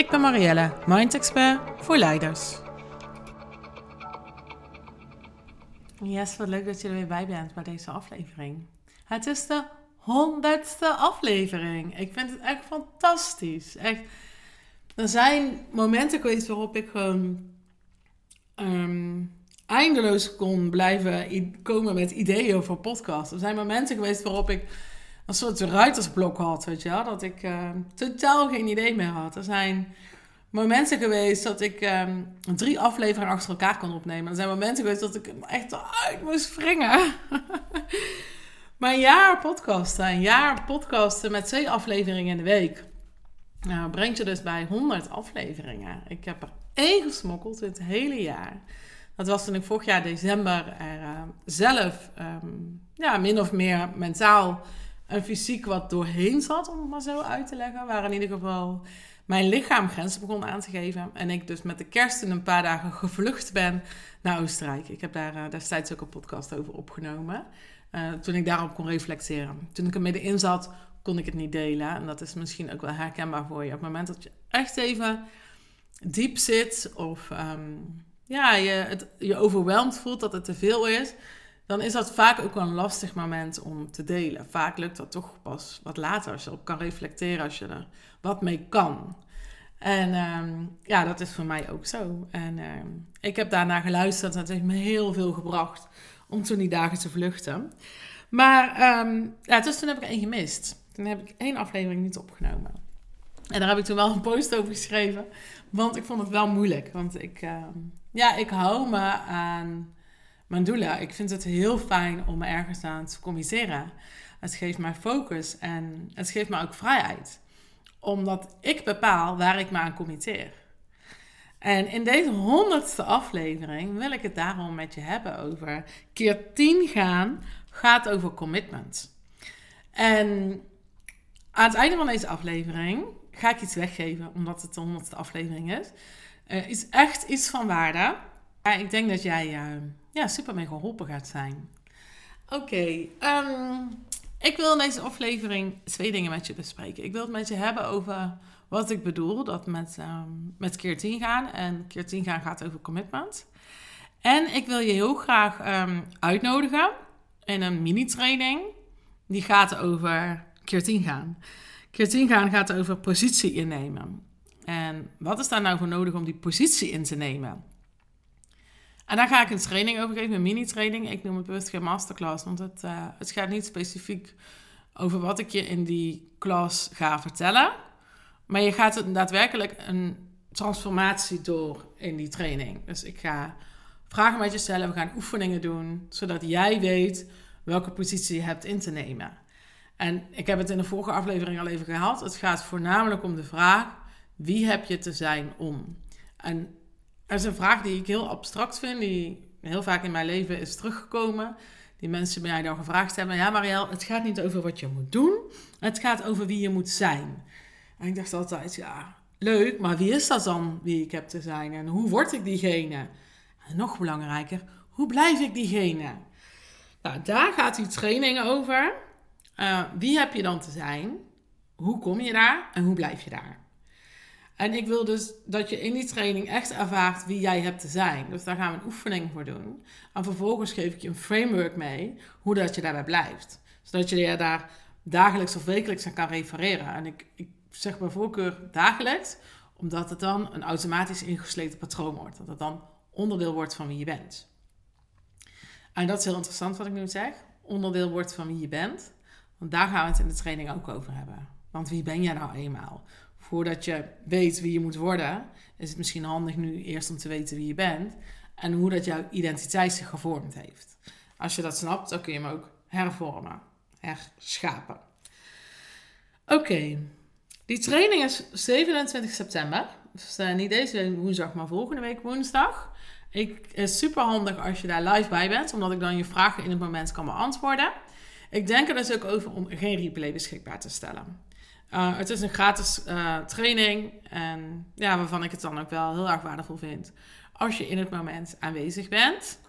Ik ben Marielle, Mind Expert voor leiders. Yes, wat leuk dat je er weer bij bent bij deze aflevering. Het is de honderdste aflevering. Ik vind het echt fantastisch. Echt. Er zijn momenten geweest waarop ik gewoon ehm, eindeloos kon blijven komen met ideeën over podcasts. Er zijn momenten geweest waarop ik een soort ruitersblok had, weet je wel. Dat ik uh, totaal geen idee meer had. Er zijn momenten geweest dat ik um, drie afleveringen achter elkaar kon opnemen. Er zijn momenten geweest dat ik echt uit moest wringen. maar een jaar podcasten, een jaar podcasten met twee afleveringen in de week. Nou, brengt je dus bij 100 afleveringen. Ik heb er één gesmokkeld het hele jaar. Dat was toen ik vorig jaar december er uh, zelf um, ja, min of meer mentaal en fysiek wat doorheen zat, om het maar zo uit te leggen. Waar in ieder geval mijn lichaam grenzen begon aan te geven. En ik dus met de kerst in een paar dagen gevlucht ben naar Oostenrijk. Ik heb daar uh, destijds ook een podcast over opgenomen. Uh, toen ik daarop kon reflecteren. Toen ik er middenin zat, kon ik het niet delen. En dat is misschien ook wel herkenbaar voor je. Op het moment dat je echt even diep zit of um, ja, je, het, je overweldigd voelt dat het te veel is dan is dat vaak ook een lastig moment om te delen. Vaak lukt dat toch pas wat later als je op kan reflecteren, als je er wat mee kan. En um, ja, dat is voor mij ook zo. En um, ik heb daarna geluisterd en het heeft me heel veel gebracht om toen die dagen te vluchten. Maar um, ja, dus toen heb ik één gemist. Toen heb ik één aflevering niet opgenomen. En daar heb ik toen wel een post over geschreven. Want ik vond het wel moeilijk. Want ik, ja, ik hou me aan mijn doelen. Ik vind het heel fijn om ergens aan te communiceren. Het geeft mij focus en het geeft me ook vrijheid. Omdat ik bepaal waar ik me aan committeer. En in deze honderdste aflevering wil ik het daarom met je hebben over keer 10 gaan gaat over commitment. En aan het einde van deze aflevering ga ik iets weggeven, omdat het de honderdste aflevering is. Uh, is echt iets van waarde. Ik denk dat jij uh, ja, super mee geholpen gaat zijn. Oké, ehm, ik wil in deze aflevering twee dingen met je bespreken. Ik wil het met je hebben over wat ik bedoel, dat met, um, met keer 10 gaan. En keer 10 gaan gaat over commitment. En ik wil je heel graag um, uitnodigen in een mini-training. Die gaat over keer 10 gaan. Keer 10 gaan gaat over positie innemen. En wat is daar nou voor nodig om die positie in te nemen? En daar ga ik een training over geven, een mini-training. Ik noem het bewust geen masterclass, want het, uh, het gaat niet specifiek over wat ik je in die klas ga vertellen. Maar je gaat daadwerkelijk een transformatie door in die training. Dus ik ga vragen met je stellen, we gaan oefeningen doen, zodat jij weet welke positie je hebt in te nemen. En ik heb het in de vorige aflevering al even gehad. Het gaat voornamelijk om de vraag: wie heb je te zijn om? En er is een vraag die ik heel abstract vind, die heel vaak in mijn leven is teruggekomen. Die mensen mij dan gevraagd hebben: Ja, Marielle, het gaat niet over wat je moet doen, het gaat over wie je moet zijn. En ik dacht altijd: Ja, leuk, maar wie is dat dan wie ik heb te zijn? En hoe word ik diegene? En nog belangrijker, hoe blijf ik diegene? Nou, daar gaat die training over. Uh, wie heb je dan te zijn? Hoe kom je daar en hoe blijf je daar? En ik wil dus dat je in die training echt ervaart wie jij hebt te zijn. Dus daar gaan we een oefening voor doen. En vervolgens geef ik je een framework mee hoe dat je daarbij blijft. Zodat je daar dagelijks of wekelijks aan kan refereren. En ik, ik zeg bij voorkeur dagelijks, omdat het dan een automatisch ingesleten patroon wordt. Dat het dan onderdeel wordt van wie je bent. En dat is heel interessant wat ik nu zeg. Onderdeel wordt van wie je bent. Want daar gaan we het in de training ook over hebben. Want wie ben jij nou eenmaal? Voordat je weet wie je moet worden, is het misschien handig nu eerst om te weten wie je bent en hoe dat jouw identiteit zich gevormd heeft. Als je dat snapt, dan kun je hem ook hervormen, herschapen. Oké, die training is 27 september Dus uh, niet deze woensdag, maar volgende week woensdag. Ik, is super handig als je daar live bij bent, omdat ik dan je vragen in het moment kan beantwoorden. Ik denk er dus ook over om geen replay beschikbaar te stellen. Uh, het is een gratis uh, training en ja, waarvan ik het dan ook wel heel erg waardevol vind. Als je in het moment aanwezig bent,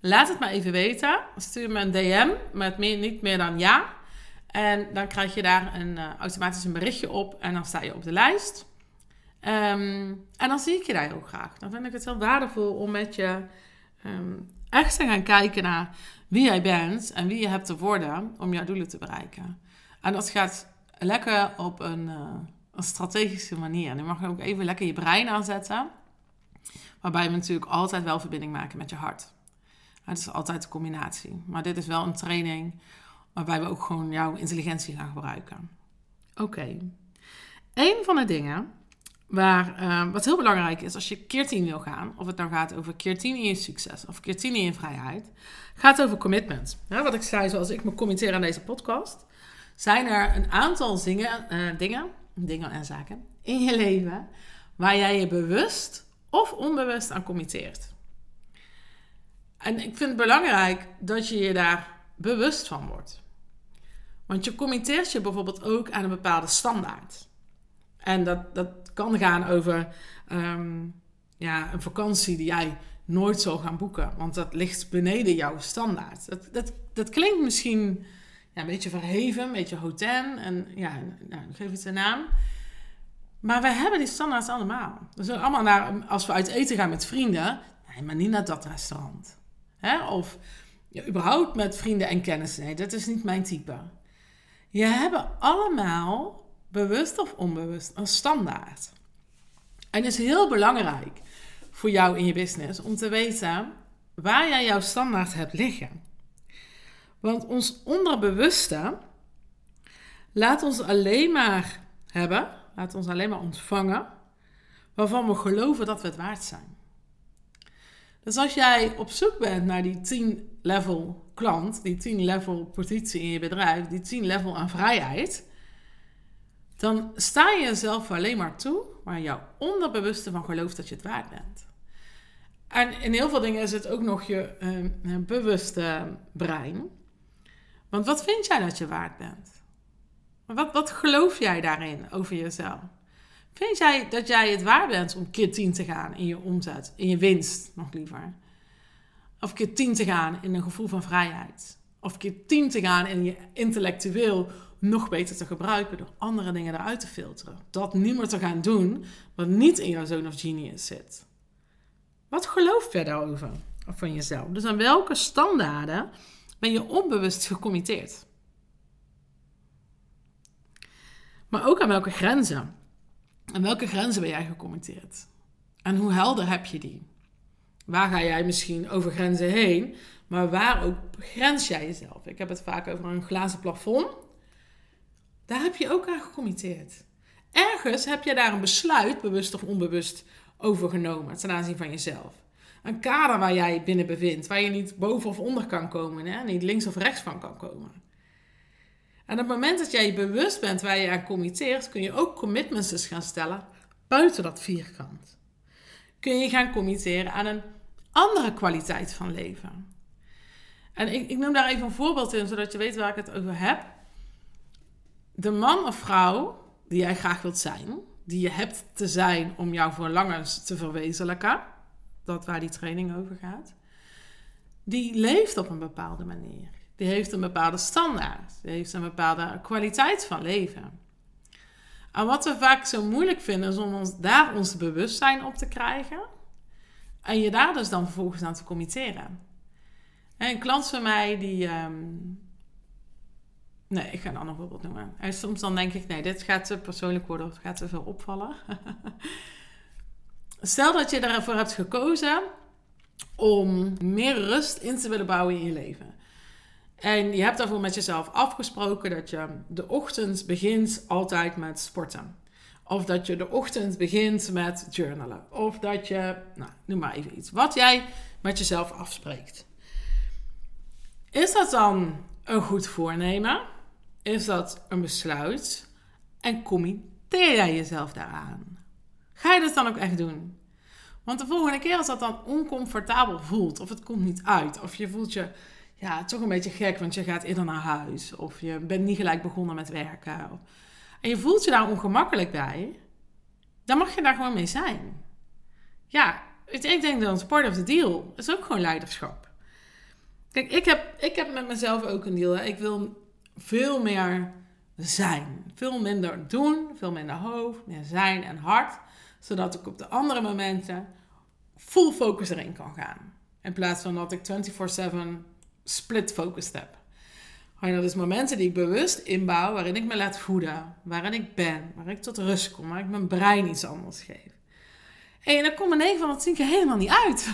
laat het maar even weten. Stuur me een DM met niet meer dan ja. En dan krijg je daar een, uh, automatisch een berichtje op en dan sta je op de lijst. Um, en dan zie ik je daar heel graag. Dan vind ik het heel waardevol om met je um, echt te gaan kijken naar wie jij bent en wie je hebt te worden om jouw doelen te bereiken. En dat gaat lekker op een, uh, een strategische manier. En je mag ook even lekker je brein aanzetten. Waarbij we natuurlijk altijd wel verbinding maken met je hart. Het is altijd een combinatie. Maar dit is wel een training waarbij we ook gewoon jouw intelligentie gaan gebruiken. Oké. Okay. Een van de dingen waar, uh, wat heel belangrijk is als je keer 10 wil gaan, of het nou gaat over keer 10 in je succes of keer 10 in je vrijheid, gaat over commitment. Wat ik zei, zoals ik me committeer aan deze podcast, zijn er een aantal uh, dingen, dingen en zaken in je leven waar jij je bewust of onbewust aan committeert. En ik vind het belangrijk dat je je daar bewust van wordt. Want je committeert je bijvoorbeeld ook aan een bepaalde standaard. En dat, dat kan gaan over um, ja, een vakantie die jij nooit zal gaan boeken. Want dat ligt beneden jouw standaard. Dat, dat, dat klinkt misschien ja, een beetje verheven, een beetje hotel. En ja, nou, geef het een naam. Maar we hebben die standaards allemaal. Dus allemaal naar, als we uit eten gaan met vrienden, nee, maar niet naar dat restaurant. Hè? Of ja, überhaupt met vrienden en kennissen. Nee, dat is niet mijn type. Je hebben allemaal, bewust of onbewust, een standaard. En het is heel belangrijk voor jou in je business om te weten waar jij jouw standaard hebt liggen. Want ons onderbewuste laat ons alleen maar hebben, laat ons alleen maar ontvangen, waarvan we geloven dat we het waard zijn. Dus als jij op zoek bent naar die 10 level klant, die 10 level positie in je bedrijf, die 10 level aan vrijheid, dan sta je jezelf alleen maar toe waar jouw onderbewuste van gelooft dat je het waard bent. En in heel veel dingen is het ook nog je uh, bewuste brein. Want wat vind jij dat je waard bent? Wat, wat geloof jij daarin over jezelf? Vind jij dat jij het waard bent om keer 10 te gaan in je omzet, in je winst nog liever? Of keer 10 te gaan in een gevoel van vrijheid? Of keer 10 te gaan in je intellectueel nog beter te gebruiken door andere dingen eruit te filteren? Dat niet meer te gaan doen wat niet in jouw zone of genius zit. Wat geloof je daarover? Van jezelf? Dus aan welke standaarden ben je onbewust gecommitteerd? Maar ook aan welke grenzen? En welke grenzen ben jij gecommitteerd? En hoe helder heb je die? Waar ga jij misschien over grenzen heen, maar waar ook grens jij jezelf? Ik heb het vaak over een glazen plafond. Daar heb je ook aan gecommitteerd. Ergens heb je daar een besluit, bewust of onbewust, over genomen ten aanzien van jezelf. Een kader waar jij binnen bevindt, waar je niet boven of onder kan komen, hè? niet links of rechts van kan komen. En op het moment dat jij je bewust bent waar je aan committeert, kun je ook commitments dus gaan stellen buiten dat vierkant. Kun je gaan committeren aan een andere kwaliteit van leven. En ik, ik noem daar even een voorbeeld in, zodat je weet waar ik het over heb. De man of vrouw die jij graag wilt zijn, die je hebt te zijn om jouw verlangens te verwezenlijken, dat waar die training over gaat, die leeft op een bepaalde manier. Die heeft een bepaalde standaard. Die heeft een bepaalde kwaliteit van leven. En wat we vaak zo moeilijk vinden, is om ons, daar ons bewustzijn op te krijgen. En je daar dus dan vervolgens aan te committeren. En een klant van mij die. Um, nee, ik ga een ander voorbeeld noemen. En soms dan denk ik, nee, dit gaat te persoonlijk worden of gaat te veel opvallen. Stel dat je ervoor hebt gekozen om meer rust in te willen bouwen in je leven. En je hebt daarvoor met jezelf afgesproken dat je de ochtend begint altijd met sporten. Of dat je de ochtend begint met journalen. Of dat je, nou, noem maar even iets. Wat jij met jezelf afspreekt. Is dat dan een goed voornemen? Is dat een besluit? En committeer jij jezelf daaraan? Ga je dat dan ook echt doen? Want de volgende keer als dat dan oncomfortabel voelt, of het komt niet uit, of je voelt je ja, toch een beetje gek, want je gaat eerder naar huis, of je bent niet gelijk begonnen met werken, en je voelt je daar ongemakkelijk bij, dan mag je daar gewoon mee zijn. Ja, ik denk dat part of the deal is ook gewoon leiderschap. Kijk, ik heb, ik heb met mezelf ook een deal. Ik wil veel meer zijn. Veel minder doen, veel minder hoofd, meer zijn en hart. Zodat ik op de andere momenten full focus erin kan gaan. In plaats van dat ik 24-7 split focused heb. En dat is momenten die ik bewust inbouw, waarin ik me laat voeden, waarin ik ben, waar ik tot rust kom, waar ik mijn brein iets anders geef. En dan komt er 9 van het 10 keer helemaal niet uit.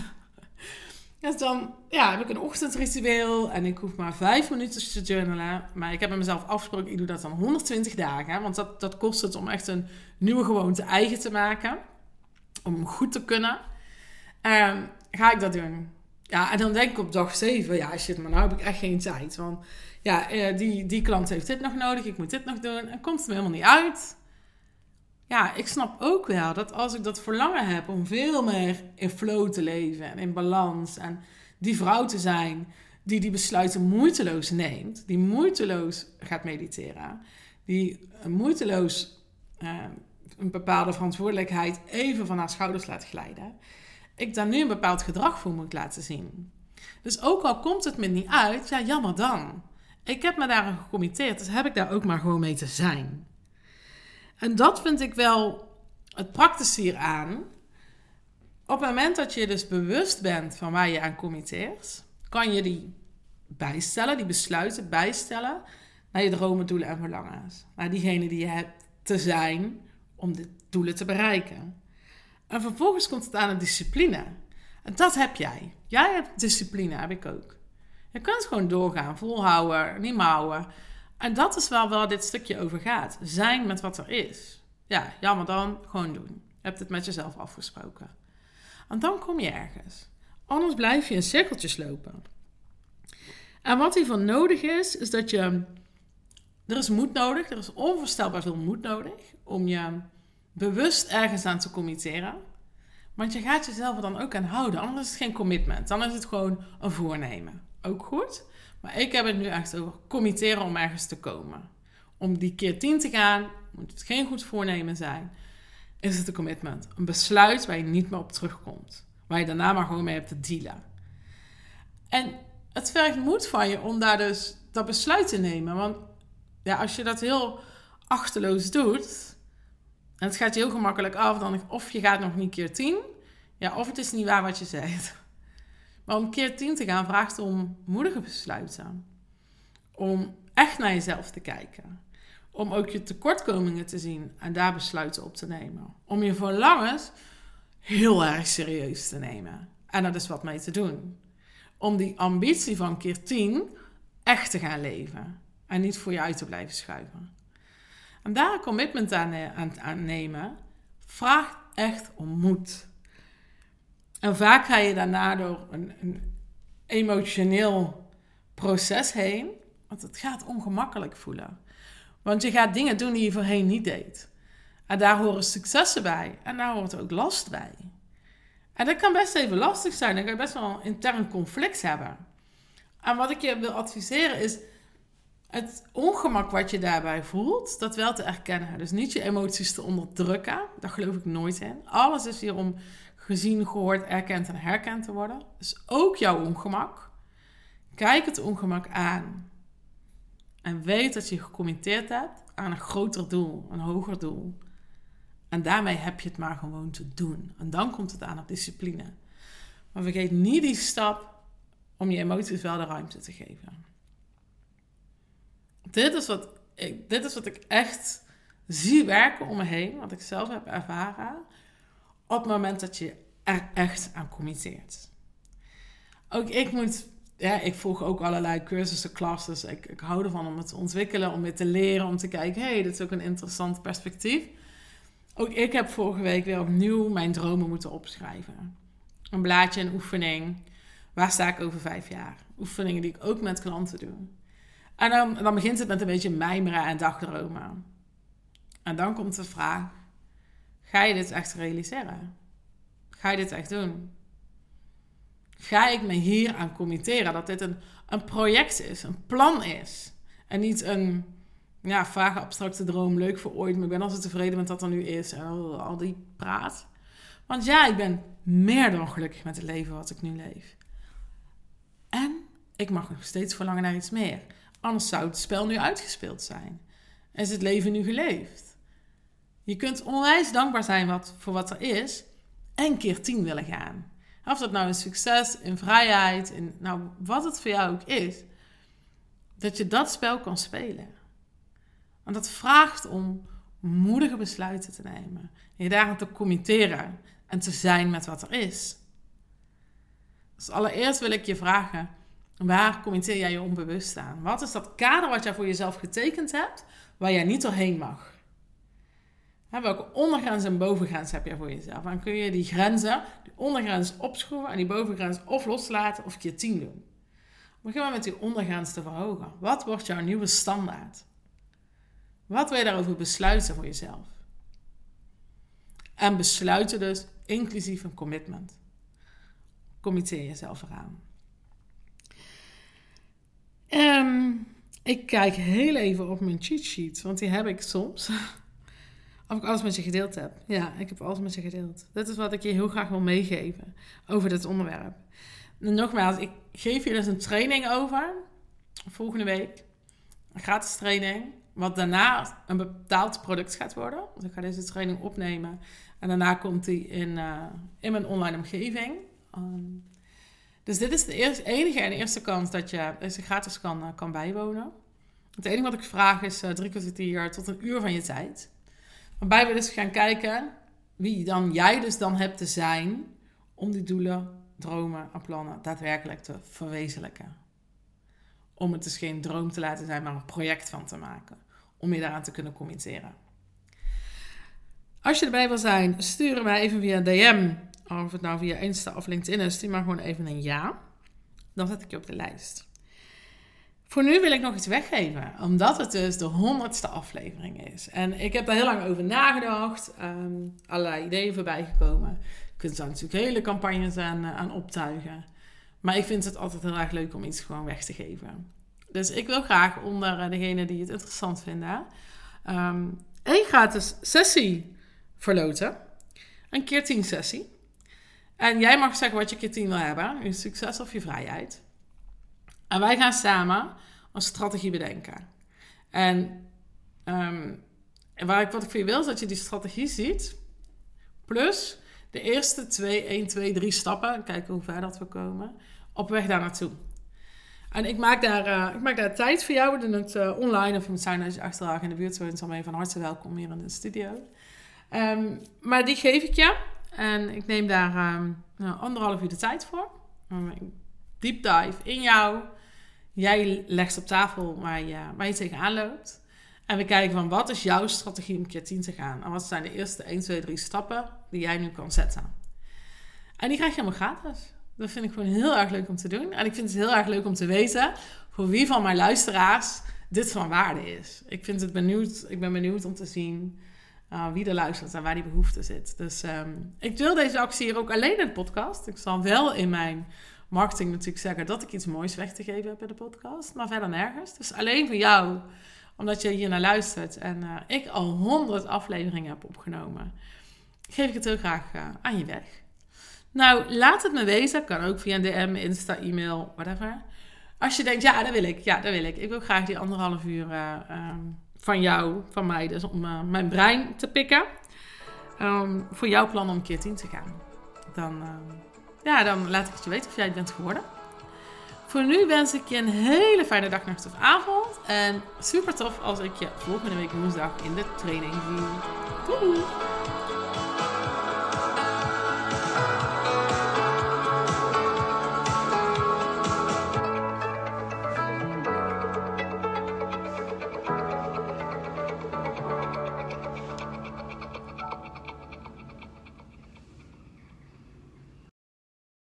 Dus dan ja, heb ik een ochtendritueel en ik hoef maar 5 minuten te journalen. Maar ik heb met mezelf afgesproken, ik doe dat dan 120 dagen. Want dat, dat kost het om echt een nieuwe gewoonte eigen te maken. Om goed te kunnen. Um, ga ik dat doen. Ja, en dan denk ik op dag 7, ja shit, maar nou heb ik echt geen tijd. Want ja, eh, die, die klant heeft dit nog nodig, ik moet dit nog doen. En komt het helemaal niet uit ja, ik snap ook wel dat als ik dat verlangen heb om veel meer in flow te leven en in balans en die vrouw te zijn die die besluiten moeiteloos neemt, die moeiteloos gaat mediteren, die moeiteloos uh, een bepaalde verantwoordelijkheid even van haar schouders laat glijden, ik daar nu een bepaald gedrag voor moet laten zien. Dus ook al komt het me niet uit, ja, jammer dan. Ik heb me daar gecommitteerd, dus heb ik daar ook maar gewoon mee te zijn. En dat vind ik wel het praktische hieraan. Op het moment dat je dus bewust bent van waar je aan committeert, kan je die bijstellen, die besluiten bijstellen naar je dromen, doelen en verlangens. Naar diegene die je hebt te zijn om de doelen te bereiken. En vervolgens komt het aan de discipline. En dat heb jij. Jij hebt discipline, heb ik ook. Je kunt gewoon doorgaan, volhouden, niet mouwen. En dat is wel waar dit stukje over gaat. Zijn met wat er is. Ja, jammer dan, gewoon doen. Je hebt het met jezelf afgesproken. En dan kom je ergens. Anders blijf je in cirkeltjes lopen. En wat hiervan nodig is, is dat je... Er is moed nodig, er is onvoorstelbaar veel moed nodig om je bewust ergens aan te committeren. Want je gaat jezelf er dan ook aan houden, anders is het geen commitment. Dan is het gewoon een voornemen. Ook goed. Maar ik heb het nu echt over committeren om ergens te komen. Om die keer tien te gaan, moet het geen goed voornemen zijn. Is het een commitment. Een besluit waar je niet meer op terugkomt. Waar je daarna maar gewoon mee hebt te dealen. En het vergt moed van je om daar dus dat besluit te nemen. Want ja, als je dat heel achterloos doet, en het gaat je heel gemakkelijk af, dan of je gaat nog niet keer tien, ja, of het is niet waar wat je zegt. Maar om keer 10 te gaan vraagt om moedige besluiten. Om echt naar jezelf te kijken. Om ook je tekortkomingen te zien en daar besluiten op te nemen. Om je verlangens heel erg serieus te nemen. En er dus wat mee te doen. Om die ambitie van keer 10 echt te gaan leven. En niet voor je uit te blijven schuiven. En daar commitment aan, eh, aan, aan nemen, vraagt echt om moed. En vaak ga je daarna door een, emotioneel proces heen. Want het gaat ongemakkelijk voelen. Want je gaat dingen doen die je voorheen niet deed. En daar horen successen bij. En daar hoort ook last bij. En dat kan best even lastig zijn. Dan kan je best wel een intern conflict hebben. En wat ik je wil adviseren is het ongemak wat je daarbij voelt, dat wel te erkennen. Dus niet je emoties te onderdrukken. Daar geloof ik nooit in. Alles is hier om gezien, gehoord, erkend en herkend te worden. Dus ook jouw ongemak. Kijk het ongemak aan. En weet dat je gecommitteerd hebt aan een groter doel, een hoger doel. En daarmee heb je het maar gewoon te doen. En dan komt het aan op discipline. Maar vergeet niet die stap om je emoties wel de ruimte te geven. Dit is wat ik, dit is wat ik echt zie werken om me heen, wat ik zelf heb ervaren op het moment dat je er echt aan committeert. Ook ik moet, ja, ik volg ook allerlei cursussen, classes. Ik, ik hou ervan om het te ontwikkelen, om het te leren, om te kijken, hé, hey, dit is ook een interessant perspectief. Ook ik heb vorige week weer opnieuw mijn dromen moeten opschrijven. Een blaadje, een oefening. Waar sta ik over vijf jaar? Oefeningen die ik ook met klanten doe. En dan, dan begint het met een beetje mijmeren en dagdromen. En dan komt de vraag: Ga je dit echt realiseren? Ga je dit echt doen? Ga ik me hier aan committeren dat dit een, een project is, een plan is en niet een ja, vage abstracte droom, leuk voor ooit, maar ik ben altijd tevreden met wat er nu is en al, al die praat. Want ja, ik ben meer dan gelukkig met het leven wat ik nu leef. En ik mag nog steeds verlangen naar iets meer. Anders zou het spel nu uitgespeeld zijn. Is het leven nu geleefd. Je kunt onwijs dankbaar zijn wat, voor wat er is en keer tien willen gaan. Of dat nou een succes, in vrijheid, in nou, wat het voor jou ook is. Dat je dat spel kan spelen. Want dat vraagt om moedige besluiten te nemen. Je daaraan te committeren en te zijn met wat er is. Dus allereerst wil ik je vragen: waar committeer jij je onbewust aan? Wat is dat kader wat jij voor jezelf getekend hebt, waar jij niet doorheen mag? Welke ondergrens en bovengrens heb je voor jezelf? En kun je die grenzen, die ondergrens opschroeven en die bovengrens of loslaten of keer 10 doen? Begin maar met die ondergrens te verhogen. Wat wordt jouw nieuwe standaard? Wat wil je daarover besluiten voor jezelf? En besluiten dus inclusief een commitment. Committeer jezelf eraan. Um, ik kijk heel even op mijn cheat sheet, want die heb ik soms. Of ik alles met je gedeeld heb. Ja, ik heb alles met je gedeeld. Dit is wat ik je heel graag wil meegeven over dit onderwerp. En nogmaals, ik geef je dus een training over. Volgende week. Een gratis training. Wat daarna een betaald product gaat worden. Dus ik ga deze training opnemen. En daarna komt die in, uh, in mijn online omgeving. Um, dus dit is de enige en eerste kans dat je deze gratis kan, uh, kan bijwonen. Het enige wat ik vraag is uh, drie kwartier tot een uur van je tijd. Waarbij we dus gaan kijken wie dan jij dus dan hebt te zijn om die doelen, dromen en plannen daadwerkelijk te verwezenlijken. Om het dus geen droom te laten zijn, maar een project van te maken. Om je daaraan te kunnen committeren. Als je erbij wil zijn, stuur mij even via DM. Of het nou via Insta of LinkedIn is, stuur maar gewoon even een ja. Dan zet ik je op de lijst. Voor nu wil ik nog iets weggeven, omdat het dus de honderdste aflevering is. En ik heb daar heel lang over nagedacht, um, allerlei ideeën voorbij gekomen. Je kunt daar natuurlijk hele campagnes aan, eh, aan optuigen. Maar ik vind het altijd heel erg leuk om iets gewoon weg te geven. Dus ik wil graag onder uh, degene die het interessant vinden, um, een gratis sessie verloten. Een keer tien sessie. En jij mag zeggen wat je keer tien wil hebben. Je succes of je vrijheid. En wij gaan samen een strategie bedenken. En um, waar ik, wat ik voor je wil, is dat je die strategie ziet. Plus de eerste twee, 1, 2, 3 stappen. Kijken hoe ver dat we komen. Op weg daar naartoe. En ik maak daar, uh, ik maak daar tijd voor jou. We doen het uh, online of het zijn als je achterlaag in de buurt woont. Dan ben je van harte welkom hier in de studio. Um, maar die geef ik je. En ik neem daar um, nou, anderhalf uur de tijd voor. Um, deep dive in jou. Jij legt op tafel waar je, waar je tegenaan loopt. En we kijken van wat is jouw strategie om keer 10 te gaan? En wat zijn de eerste 1, 2, 3 stappen die jij nu kan zetten? En die krijg je helemaal gratis. Dat vind ik gewoon heel erg leuk om te doen. En ik vind het heel erg leuk om te weten voor wie van mijn luisteraars dit van waarde is. Ik, vind het benieuwd, ik ben benieuwd om te zien uh, wie er luistert en waar die behoefte zit. Dus um, ik deel deze actie hier ook alleen in de podcast. Ik zal wel in mijn marketing natuurlijk zeggen dat ik iets moois weg te geven heb in de podcast. Maar verder nergens. Dus alleen voor jou, omdat je hier naar luistert en uh, ik al honderd afleveringen heb opgenomen, geef ik het heel graag uh, aan je weg. Nou, laat het me weten. Kan ook via een DM, Insta, e-mail, whatever. Als je denkt, ja, dat wil ik. Ja, dat wil ik. Ik wil graag die anderhalf uur uh, um, van jou, van mij, dus om mijn brein te pikken. Um, voor jouw plan om keer 10 te gaan. Dan, uh, ja, dan laat ik het je weten of jij het bent geworden. Voor nu wens ik je een hele fijne dag, nacht of avond. En super tof als ik je volgende week woensdag in de training zie. Doei!